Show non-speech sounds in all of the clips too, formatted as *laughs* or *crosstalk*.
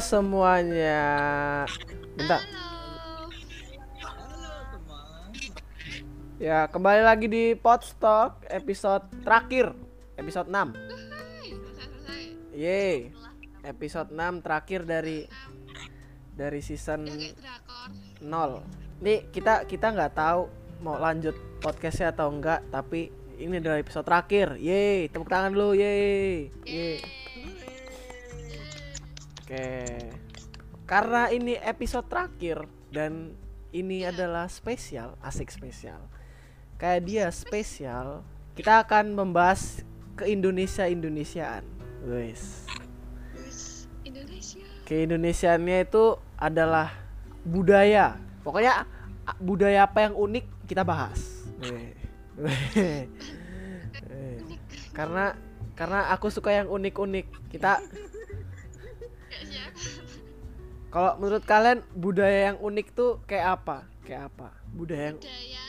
Semuanya. Bentar. Ya, kembali lagi di Podstock episode terakhir, episode 6. Yeay. Episode 6 terakhir dari dari season 0. Nih, kita kita nggak tahu mau lanjut podcastnya atau enggak, tapi ini adalah episode terakhir. Yeay, tepuk tangan dulu, yeay. Yeay. Oke. Karena ini episode terakhir dan ini adalah spesial, asik spesial. Kayak dia spesial, kita akan membahas ke Indonesia Indonesiaan. Indonesia. Ke Indonesiaannya itu adalah budaya. Pokoknya budaya apa yang unik kita bahas. Weh. Weh. Weh. Karena karena aku suka yang unik-unik. Kita siap. Kalau menurut kalian budaya yang unik tuh kayak apa? Kayak apa? Budaya yang Budaya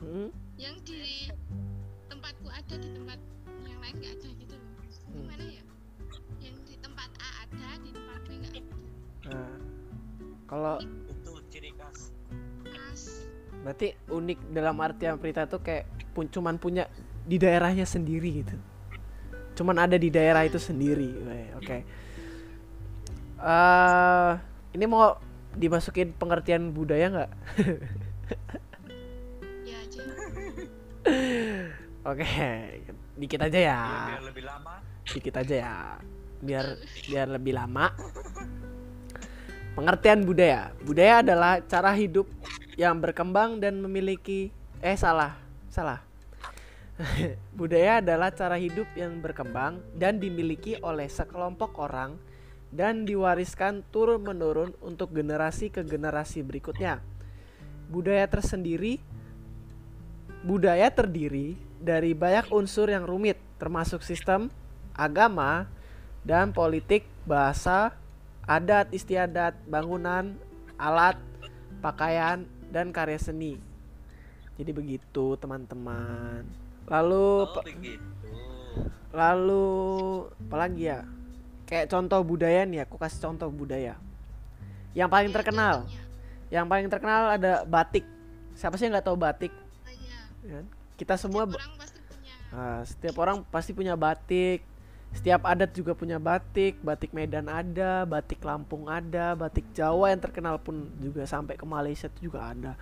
Hmm? yang di tempatku ada di tempat yang lain gak ada gitu loh. Hmm. Gimana ya? Yang di tempat A ada, di tempat B gak ada. Nah, kalau itu ciri khas Mas, berarti unik dalam artian Prita tuh kayak pun cuman punya di daerahnya sendiri gitu. Cuman ada di daerah itu sendiri. Oke. Eh, ini mau dimasukin pengertian budaya nggak? ya aja. *laughs* Oke, dikit aja ya. biar lebih lama dikit aja ya biar biar lebih lama pengertian budaya budaya adalah cara hidup yang berkembang dan memiliki eh salah salah *laughs* budaya adalah cara hidup yang berkembang dan dimiliki oleh sekelompok orang dan diwariskan turun menurun untuk generasi ke generasi berikutnya budaya tersendiri budaya terdiri dari banyak unsur yang rumit termasuk sistem agama, dan politik, bahasa, adat istiadat, bangunan, alat, pakaian, dan karya seni. Jadi begitu teman-teman. Lalu oh begitu lalu apa lagi ya? Kayak contoh budaya nih, aku kasih contoh budaya. Yang paling Ya, terkenal, contohnya. yang paling terkenal ada batik. Siapa sih yang nggak tahu batik? Iya. Ya kan? Kita semua Setiap ba- orang pasti punya. Nah, setiap orang pasti punya batik. Setiap adat juga punya batik. Batik Medan ada, batik Lampung ada, batik Jawa yang terkenal pun juga sampai ke Malaysia itu juga ada.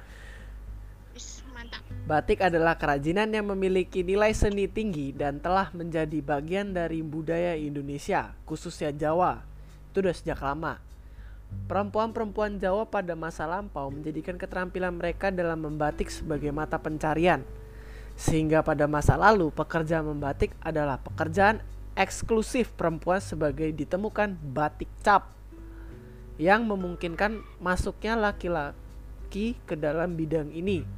Batik adalah kerajinan yang memiliki nilai seni tinggi dan telah menjadi bagian dari budaya Indonesia, khususnya Jawa. Itu udah sejak lama. Perempuan-perempuan Jawa pada masa lampau menjadikan keterampilan mereka dalam membatik sebagai mata pencarian. Sehingga pada masa lalu pekerjaan membatik adalah pekerjaan eksklusif perempuan sebagai ditemukan batik cap yang memungkinkan masuknya laki-laki ke dalam bidang ini.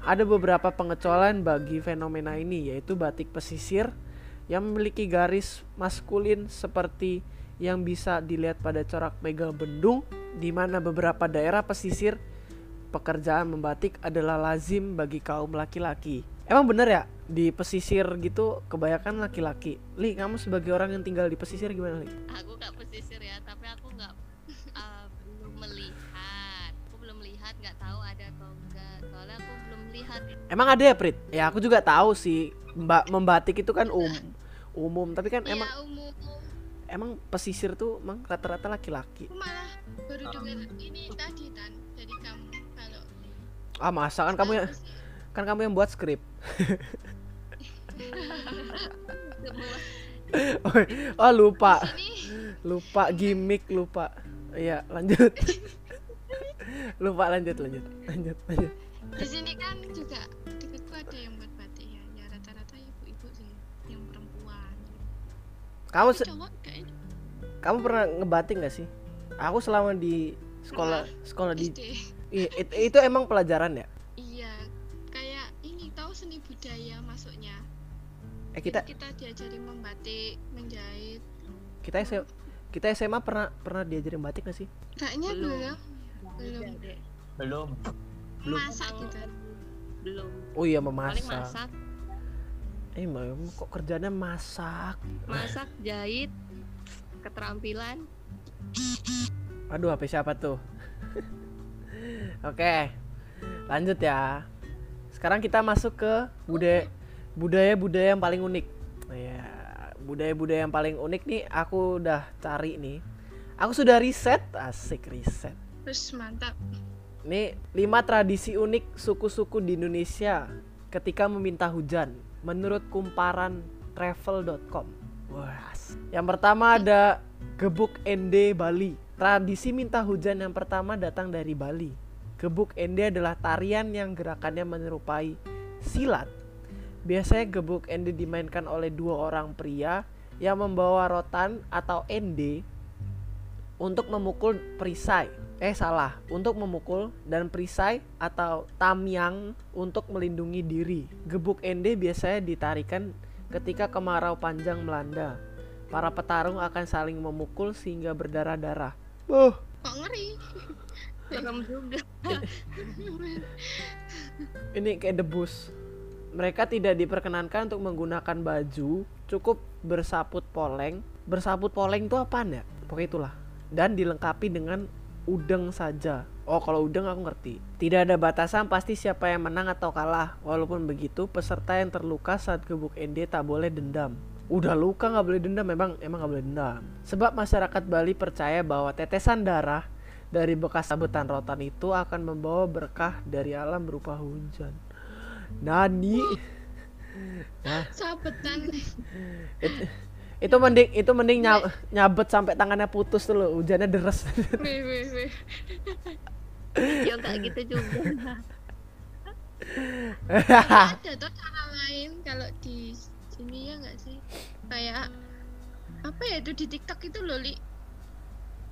Ada beberapa pengecualian bagi fenomena ini yaitu batik pesisir yang memiliki garis maskulin seperti yang bisa dilihat pada corak mega bendung di mana beberapa daerah pesisir pekerjaan membatik adalah lazim bagi kaum laki-laki. Emang bener ya di pesisir gitu kebanyakan laki-laki. Li, kamu sebagai orang yang tinggal di pesisir gimana, Li? aku nggak pesisir ya tapi aku nggak uh, *laughs* belum melihat aku belum melihat nggak tahu ada atau enggak soalnya aku belum lihat Emang ada ya, Prit? Ya aku juga tahu sih Mbak membatik itu kan um, umum, tapi kan emang Iya, umum. emang pesisir tuh emang rata-rata laki-laki. Aku malah baru dengar ini tadi tan dari kamu kalau Ah, masa kan kamu yang kan kamu yang buat skrip. *laughs* oh, lupa. Lupa gimmick, lupa. Iya, lanjut. *laughs* lupa lanjut, lanjut. Lanjut, lanjut. Di sini kan juga deketku ada yang buat batik ya. Ya rata-rata ibu-ibu sih yang perempuan. Kamu se- cowok kayaknya kamu pernah ngebatik nggak sih? Aku selama di sekolah sekolah di SD i- it- itu emang pelajaran ya? iya kayak ini tahu seni budaya masuknya? Eh kita kita diajari membatik menjahit. Kita SM, kita SMA pernah pernah diajarin batik gak sih? kayaknya Belum. belum. Belum. Belum Belum. masak gitu belum Oh iya paling memasak. masak Eh, Mbak, kok kerjanya masak? masak jahit keterampilan Aduh, HP siapa tuh? *laughs* Oke, lanjut ya. Sekarang kita masuk ke budaya budaya-budaya yang paling unik. Nah, ya, budaya-budaya yang paling unik nih aku udah cari nih. Aku sudah riset, asik riset. Terus mantap. Nih, 5 tradisi unik suku-suku di Indonesia ketika meminta hujan menurut kumparan travel.com. Wah. Yang pertama ada Gebuk Ende Bali. Tradisi minta hujan yang pertama datang dari Bali. Gebuk Ende adalah tarian yang gerakannya menyerupai silat. Biasanya gebuk ende dimainkan oleh dua orang pria yang membawa rotan atau ende untuk memukul perisai. Eh salah, untuk memukul dan perisai atau tamyang untuk melindungi diri. Gebuk ende biasanya ditarikan ketika kemarau panjang melanda. Para petarung akan saling memukul sehingga berdarah-darah. Uh, Kok ngeri? *laughs* serem juga *laughs* ini kayak debus. Mereka tidak diperkenankan untuk menggunakan baju, cukup bersaput poleng. Bersaput poleng itu apaan ya? Pokoknya itulah. Dan dilengkapi dengan udeng saja. Oh, kalau udeng aku ngerti. Tidak ada batasan pasti siapa yang menang atau kalah. Walaupun begitu, peserta yang terluka saat gebuk ND tak boleh dendam. Udah luka nggak boleh dendam, memang emang nggak boleh dendam. Sebab masyarakat Bali percaya bahwa tetesan darah dari bekas sabetan rotan itu akan membawa berkah dari alam berupa hujan. Nani? *laughs* Nah, Sabetan. *laughs* it- itu mending itu mending nya- nyabet sampai tangannya putus tuh loh, hujannya deres. Wih, wih, wih. ya nggak gitu juga Ada tuh cara lain kalau di sini ya nggak sih? Kayak apa ya itu di TikTok itu loh, Li.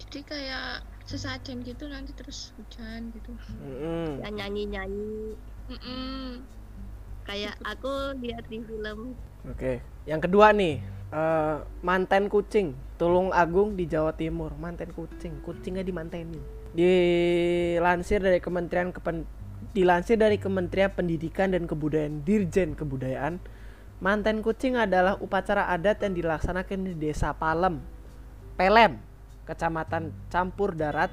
Jadi kayak sesajen gitu nanti terus hujan gitu. Mm-mm. ya nyanyi nyanyi Mm-mm. kayak aku lihat di film Oke, yang kedua nih, eh, manten kucing, Tulung Agung di Jawa Timur, manten kucing, kucingnya dimantenin. Dilansir dari Kementerian Kepen dilansir dari Kementerian Pendidikan dan Kebudayaan Dirjen Kebudayaan, manten kucing adalah upacara adat yang dilaksanakan di Desa Palem, Pelem, Kecamatan Campur Darat,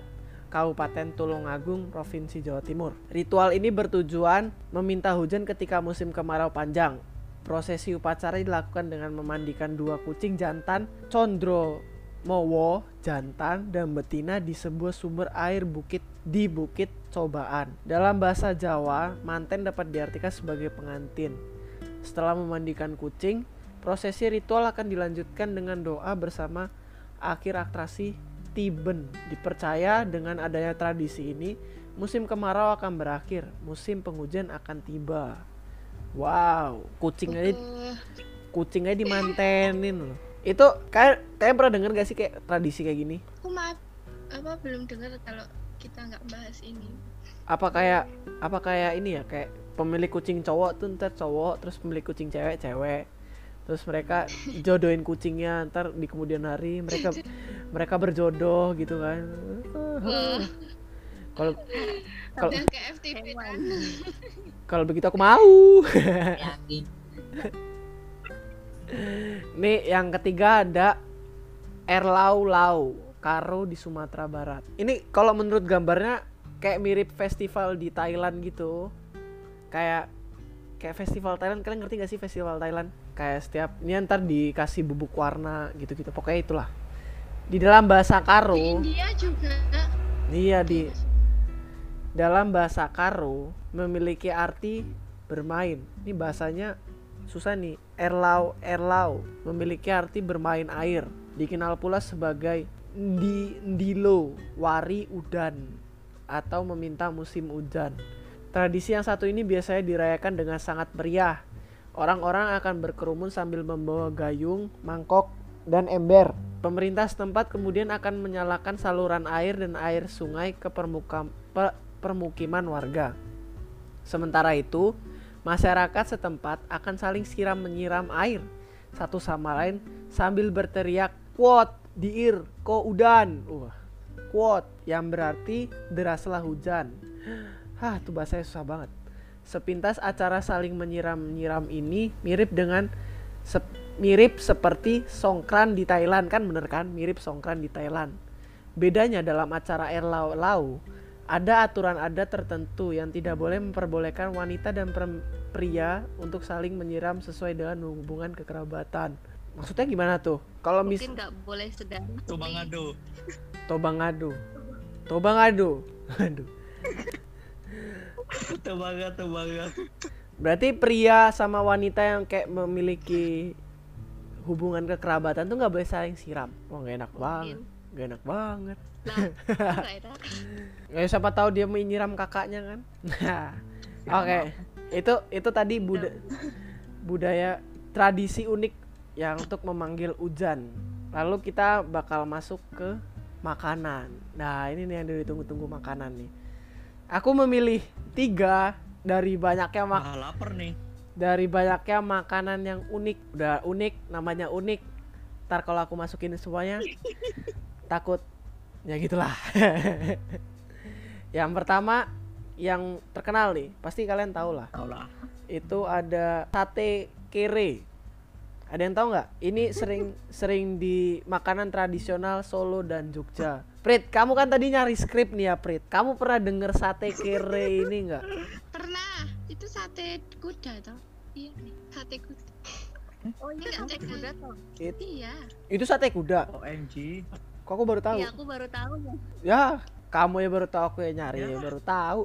Kabupaten Tulungagung, Provinsi Jawa Timur. Ritual ini bertujuan meminta hujan ketika musim kemarau panjang. Prosesi upacara dilakukan dengan memandikan dua kucing jantan Condro Mowo jantan dan betina di sebuah sumber air bukit di Bukit Cobaan. Dalam bahasa Jawa, manten dapat diartikan sebagai pengantin. Setelah memandikan kucing, prosesi ritual akan dilanjutkan dengan doa bersama akhir atraksi Tiben. Dipercaya dengan adanya tradisi ini, musim kemarau akan berakhir, musim penghujan akan tiba. Wow, kucing aja Eh, kucingnya dimantenin loh. Itu kayak kalian pernah denger gak sih kayak tradisi kayak gini? aku maaf apa belum dengar kalau kita nggak bahas ini. Apa kayak apa kayak ini ya kayak pemilik kucing cowok tuh ntar cowok terus pemilik kucing cewek cewek terus mereka *laughs* jodohin kucingnya ntar di kemudian hari mereka *laughs* mereka berjodoh gitu kan kalau kalau kayak FTP kan. *laughs* kalau begitu aku mau. *laughs* Yakin. *laughs* nih yang ketiga ada Erlau Lau Karo di Sumatera Barat. Ini kalau menurut gambarnya kayak mirip festival di Thailand gitu. Kayak kayak festival Thailand. Kalian ngerti gak sih festival Thailand? Kayak setiap ini ntar dikasih bubuk warna gitu-gitu. Pokoknya itulah. Di dalam bahasa Di Karo India juga. iya di dalam bahasa Karo memiliki arti bermain. Ini bahasanya susah nih. Erlau erlau memiliki arti bermain air. Dikenal pula sebagai ndi ndilo, wari udan atau meminta musim hujan. Tradisi yang satu ini biasanya dirayakan dengan sangat meriah. Orang-orang akan berkerumun sambil membawa gayung, mangkok, dan ember. Pemerintah setempat kemudian akan menyalakan saluran air dan air sungai ke permuka- pe- permukiman warga. Sementara itu, masyarakat setempat akan saling siram menyiram air satu sama lain sambil berteriak kuot diir ko udan. Wah, kuot yang berarti deraslah hujan. Hah, tuh bahasanya susah banget. Sepintas acara saling menyiram-nyiram ini mirip dengan sep- mirip seperti songkran di Thailand kan bener kan? Mirip songkran di Thailand. Bedanya dalam acara air lau, lau ada aturan adat tertentu yang tidak boleh memperbolehkan wanita dan pria untuk saling menyiram sesuai dengan hubungan kekerabatan. Maksudnya gimana tuh? Kalau mis mungkin nggak boleh sedang Coba ngadu. toba ngadu, toba ngadu, aduh. *laughs* Coba ngadu. Berarti pria sama wanita yang kayak memiliki hubungan kekerabatan tuh nggak boleh saling siram. Wah gak enak banget, gak enak banget. nggak enak. *laughs* Ya siapa tahu dia mau nyiram kakaknya kan. Nah, *laughs* Oke. Itu itu tadi buda budaya tradisi unik yang untuk memanggil hujan. Lalu kita bakal masuk ke makanan. Nah, ini nih yang ditunggu-tunggu makanan nih. Aku memilih tiga dari banyaknya mak Ah, lapar nih. dari banyaknya makanan yang unik. Udah unik, namanya unik. Ntar kalau aku masukin semuanya *laughs* takut ya gitulah. *laughs* yang pertama yang terkenal nih, pasti kalian tahu lah. Tahu lah. Itu ada sate kere. Ada yang tahu nggak? Ini sering sering di makanan tradisional Solo dan Jogja. Prit, kamu kan tadi nyari skrip nih ya, Prit. Kamu pernah denger sate kere ini nggak? Pernah. Itu sate kuda toh? Iya nih, sate kuda. oh ini Nggak sate kuda tuh Iya. Itu sate kuda. OMG. Kok aku baru tahu? ya aku baru tahu ya Ya, kamu ya baru tahu aku yang nyari ya baru tahu.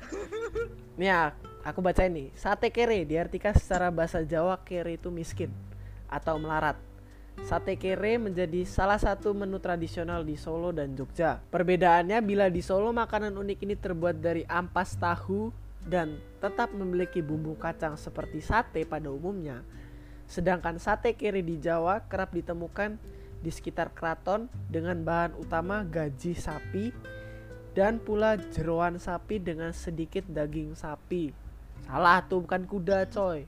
*laughs* Nih ya, aku baca ini. Sate kere diartikan secara bahasa Jawa kere itu miskin atau melarat. Sate kere menjadi salah satu menu tradisional di Solo dan Jogja. Perbedaannya bila di Solo makanan unik ini terbuat dari ampas tahu dan tetap memiliki bumbu kacang seperti sate pada umumnya. Sedangkan sate kere di Jawa kerap ditemukan di sekitar keraton dengan bahan utama gaji sapi dan pula jeroan sapi dengan sedikit daging sapi. Salah tuh bukan kuda coy.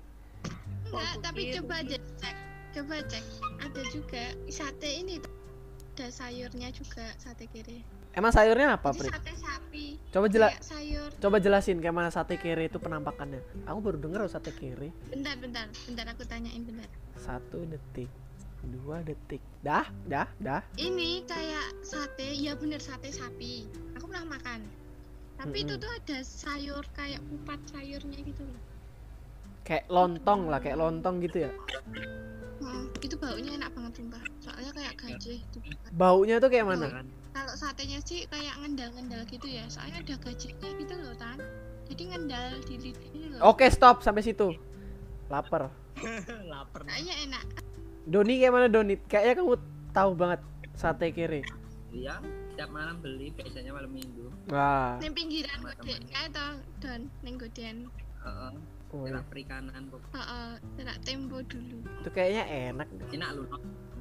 Enggak, tapi coba aja gitu. cek. Coba cek. Ada juga sate ini. Ada sayurnya juga sate kere. Emang sayurnya apa, Prit? sate sapi. Coba jela Kayak sayur. coba jelasin kayak mana sate kere itu penampakannya. Aku baru denger loh sate kere. Bentar, bentar. Bentar aku tanyain bentar. Satu detik, dua detik. Dah, dah, dah. Ini kayak sate, ya bener sate sapi. Aku pernah makan. Tapi itu Mm-mm. tuh ada sayur kayak kupat sayurnya gitu loh. Kayak lontong lah, kayak lontong gitu ya. Hmm, itu baunya enak banget sumpah. Soalnya kayak gajah gitu. Baunya tuh kayak mana? Kan? Kalau satenya sih kayak ngendal-ngendal gitu ya. Soalnya ada gajahnya gitu loh, Tan. Jadi ngendal di lidahnya loh. Oke, stop sampai situ. Lapar. *laughs* lapar. Kayaknya enak. Doni kayak mana Doni? Kayaknya kamu tahu banget sate kere. Iya, tiap malam beli biasanya malam minggu. Wah. Neng pinggiran gede kayak toh don neng godean. Heeh, Oh, iya. terak perikanan kok. Heeh, terak tempo dulu. Itu kayaknya enak. Enak lu.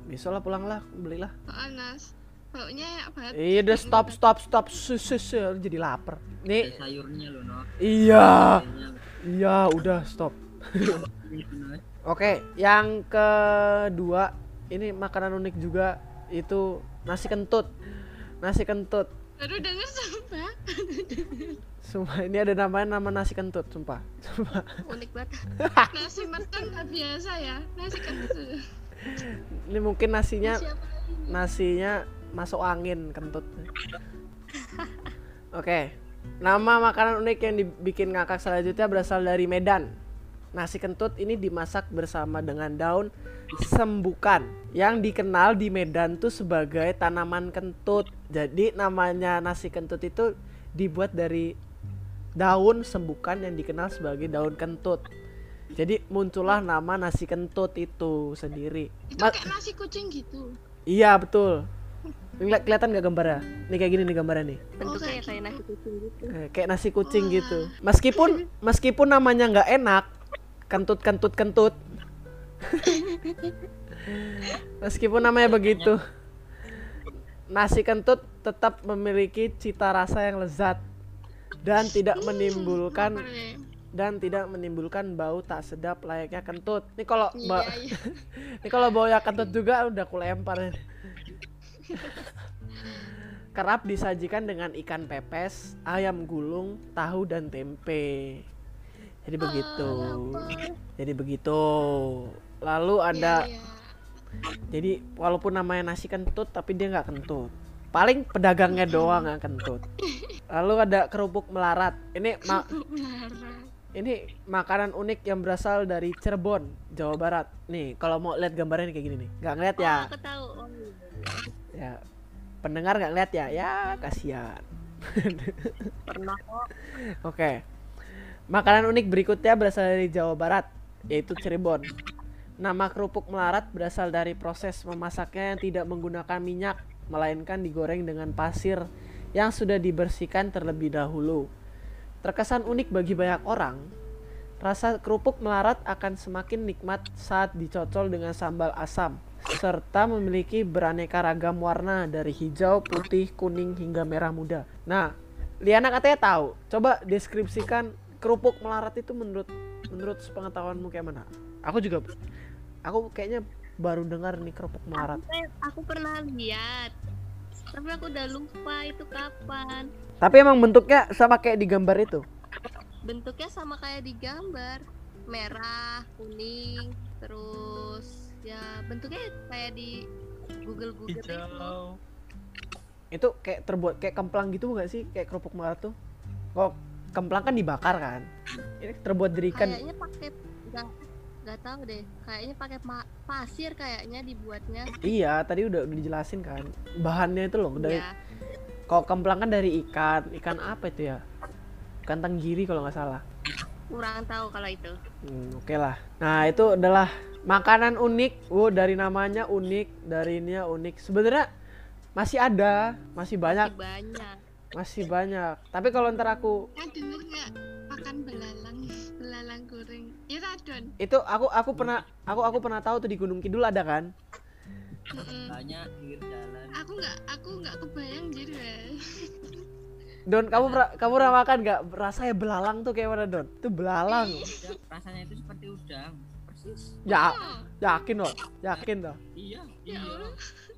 Besok lah pulang lah, belilah. Heeh, Nas. Baunya enak banget. Iya udah stop stop stop sus sus sus. jadi lapar. Ada Nih sayurnya lu, no. iya iya udah stop. *laughs* Oke yang kedua ini makanan unik juga itu nasi kentut. Nasi kentut. Baru denger sumpah. Sumpah ini ada namanya nama nasi kentut sumpah. Sumpah. unik banget *laughs* Nasi merton nggak biasa ya. Nasi kentut. Ini mungkin nasinya nasinya masuk angin kentut. Oke. Nama makanan unik yang dibikin ngakak selanjutnya berasal dari Medan. Nasi kentut ini dimasak bersama dengan daun sembukan yang dikenal di Medan tuh sebagai tanaman kentut. Jadi namanya nasi kentut itu dibuat dari daun sembukan yang dikenal sebagai daun kentut. Jadi muncullah nama nasi kentut itu sendiri. Itu Ma- kayak nasi kucing gitu. Iya betul. Ini keli- kelihatan nggak gambarnya? Nih kayak gini nih gambarnya nih. bentuknya kayak kayak nasi kucing gitu Eh, kayak nasi kucing Wah. gitu. Meskipun meskipun namanya nggak enak, kentut kentut kentut. meskipun namanya begitu, nasi kentut tetap memiliki cita rasa yang lezat dan tidak menimbulkan Lapar ya. dan tidak menimbulkan bau tak sedap layaknya kentut. Ini kalau Iya, iya. *laughs* Ini kalau baunya kentut juga udah aku lempar. Kerap disajikan dengan ikan pepes, ayam gulung, tahu dan tempe. Jadi begitu. lapar. Jadi begitu. Lalu ada Iya, iya. jadi walaupun namanya nasi kentut tapi dia nggak kentut. paling pedagangnya doang yang kentut lalu ada kerupuk melarat ini ma- ini makanan unik yang berasal dari Cirebon Jawa Barat nih kalau mau lihat gambarnya kayak gini nih nggak ngeliat ya Oh, aku tahu. Oh, iya. ya pendengar nggak ngeliat ya ya kasihan Pernah kok. Oke. Makanan unik berikutnya berasal dari Jawa Barat, yaitu Cirebon. Nama kerupuk melarat berasal dari proses memasaknya yang tidak menggunakan minyak, melainkan digoreng dengan pasir yang sudah dibersihkan terlebih dahulu. Terkesan unik bagi banyak orang, rasa kerupuk melarat akan semakin nikmat saat dicocol dengan sambal asam, serta memiliki beraneka ragam warna dari hijau, putih, kuning hingga merah muda. Nah, Liana katanya tahu. Coba deskripsikan kerupuk melarat itu menurut menurut pengetahuanmu kayak mana? Aku juga aku kayaknya baru dengar nih kerupuk melarat. Eh, Aku pernah lihat. Tapi aku udah lupa itu kapan. Tapi emang bentuknya sama kayak di gambar itu. Bentuknya sama kayak di gambar. Merah, kuning, terus ya bentuknya kayak di Google Google itu. Hijau. Itu kayak terbuat kayak kemplang gitu nggak sih? Kayak kerupuk melarat tuh. Kok kemplang kan dibakar kan? Ini terbuat dari ikan. Kayaknya pakai nggak nggak tahu deh. Kayaknya pakai pasir kayaknya dibuatnya. Iya, tadi udah, udah dijelasin kan. Bahannya itu loh dari Ya. kalau kemplang kan dari ikan. Ikan apa itu ya? Ikan tenggiri kalau nggak salah. Kurang tahu kalau itu. Hmm, Oke lah. Nah itu adalah makanan unik. Wow dari namanya unik, dari ininya unik. Sebenarnya masih ada, masih banyak, Masih banyak. Masih banyak. Tapi kalau ntar aku Kan denger nggak makan belalang, belalang goreng. Ya radon. itu aku aku pernah aku aku pernah tahu tuh di Gunung Kidul ada kan? Banyak pinggir jalan Aku nggak, aku nggak kebayang jadi. Don kamu pernah kamu pernah makan nggak? Rasanya belalang tuh kayak mana Don? Itu belalang. Rasanya itu seperti udang persis Ya Oh, yakin loh, yakin loh. iya ya iya ya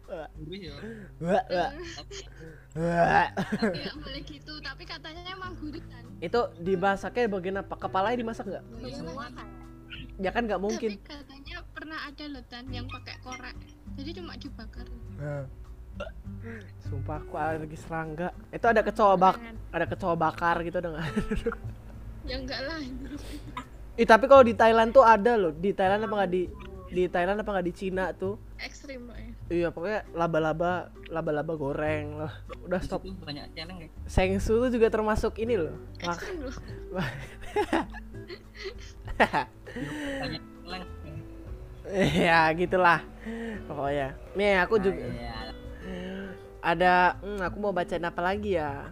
Wah, wah, wah. Nggak boleh gitu. Tapi katanya emang gurih kan. Itu dimasaknya bagian apa? Kepalanya dimasak nggak? Iya. Ya kan nggak mungkin. Tapi katanya pernah ada loh Tan yang pakai korek. Jadi cuma dibakar. Sumpah aku alergi serangga. Itu ada kecoa bak, ada kecoa bakar gitu ada nggak? Ya enggak lah. *laughs* Ih tapi kalau di Thailand tuh ada loh. Di Thailand apa nggak di di Thailand apa nggak di Cina tuh? Ekstrim ya. Iya pokoknya laba-laba laba-laba goreng lah. Udah stop. banyak celeng ya Sengsu tuh juga termasuk ini loh. Mak- loh. *laughs* ya gitulah pokoknya. Nih aku juga Ah, iya. ada hmm, aku mau bacain apa lagi ya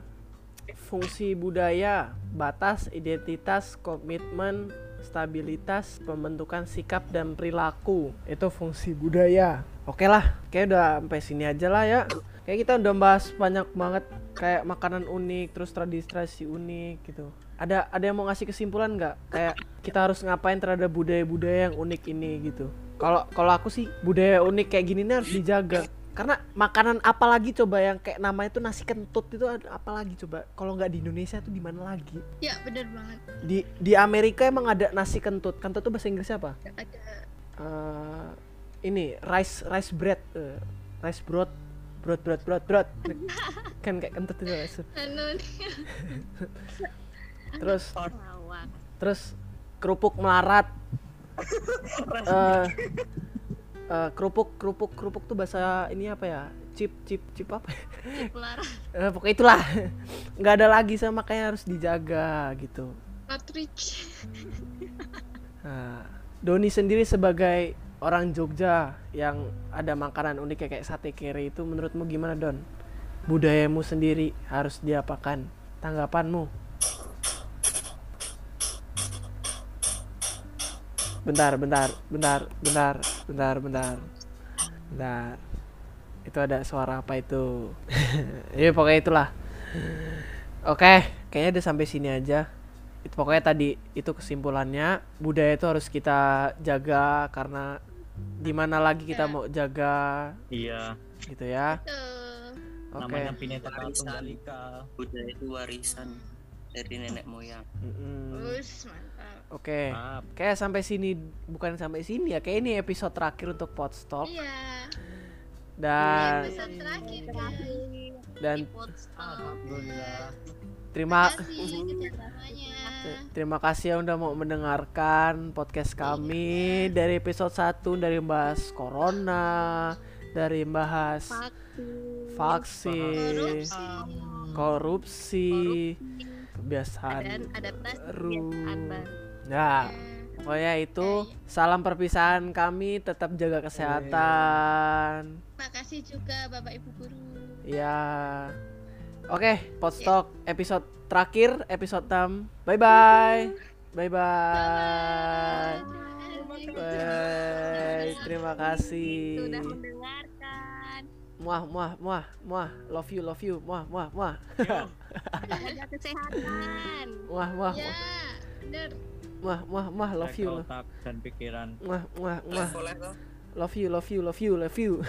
fungsi budaya batas identitas komitmen stabilitas pembentukan sikap dan perilaku. Itu fungsi budaya. Oke lah kayak udah sampai sini aja lah ya. Kayak kita udah bahas banyak banget kayak makanan unik terus tradisi-tradisi unik gitu. Ada ada yang mau ngasih kesimpulan nggak? Kayak kita harus ngapain terhadap budaya-budaya yang unik ini gitu? Kalau kalau aku sih budaya unik kayak gini nih harus dijaga karena makanan apa lagi coba yang kayak namanya itu nasi kentut itu ada apa lagi coba? Kalau nggak di Indonesia tuh di mana lagi? Ya bener banget. di di Amerika emang ada nasi kentut. Kentut tuh bahasa Inggrisnya apa? Ada. Eh, ini rice rice bread. Eh, rice broad broad broad broad broad *laughs* kan kayak kentut itu rice. anu *laughs* terus terus kerupuk melarat. *laughs* Eh, eh, kerupuk kerupuk kerupuk tuh bahasa ini apa ya chip chip chip apa ya? Pelaran. *laughs* Eh, pokoknya itulah *laughs* nggak ada lagi sama kayak harus dijaga gitu Outreach. *laughs* nah, Doni sendiri sebagai orang Jogja yang ada makanan unik kayak sate kere itu menurutmu gimana Don budayamu sendiri harus diapakan tanggapanmu bentar bentar bentar bentar bentar bentar. Bentar. Itu ada suara apa itu? *laughs* Ya pokoknya itulah. Oke kayaknya udah sampai sini aja. Itu pokoknya tadi itu kesimpulannya. Budaya itu harus kita jaga karena di mana lagi kita Ya. mau jaga. Iya, gitu ya. Oke. Namanya Pineta Warisan. Tunggal Ika. budaya itu warisan dari nenek moyang Mm-mm. Us, mantap. oke Maaf. kayak sampai sini bukan sampai sini ya kayak ini episode terakhir untuk Podstop Iya. Dan Episode terakhir guys. dan. Alhamdulillah. terima Terima kasih kerjasamanya. terima kasih yang udah mau mendengarkan podcast kami dari episode 1 dari bahas corona, dari bahas Vaksin. vaksin, Korupsi. korupsi, dan kebiasaan adaptasi baru. kebiasaan baru. Nah, pokoknya itu salam perpisahan kami tetap jaga kesehatan. Makasih juga Bapak Ibu guru. Ya. Oke, Podstock episode terakhir, episode 6. Bye bye. Bye bye. Bye. Terima kasih. Sudah mendengarkan muah muah muah muah. Love you love you. Muah muah muah. Jaga kesehatan. Muah muah ya bener. Muah muah muah. Love you. otak dan pikiran. Muah muah muah. Love you love you love you love you.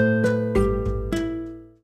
*laughs*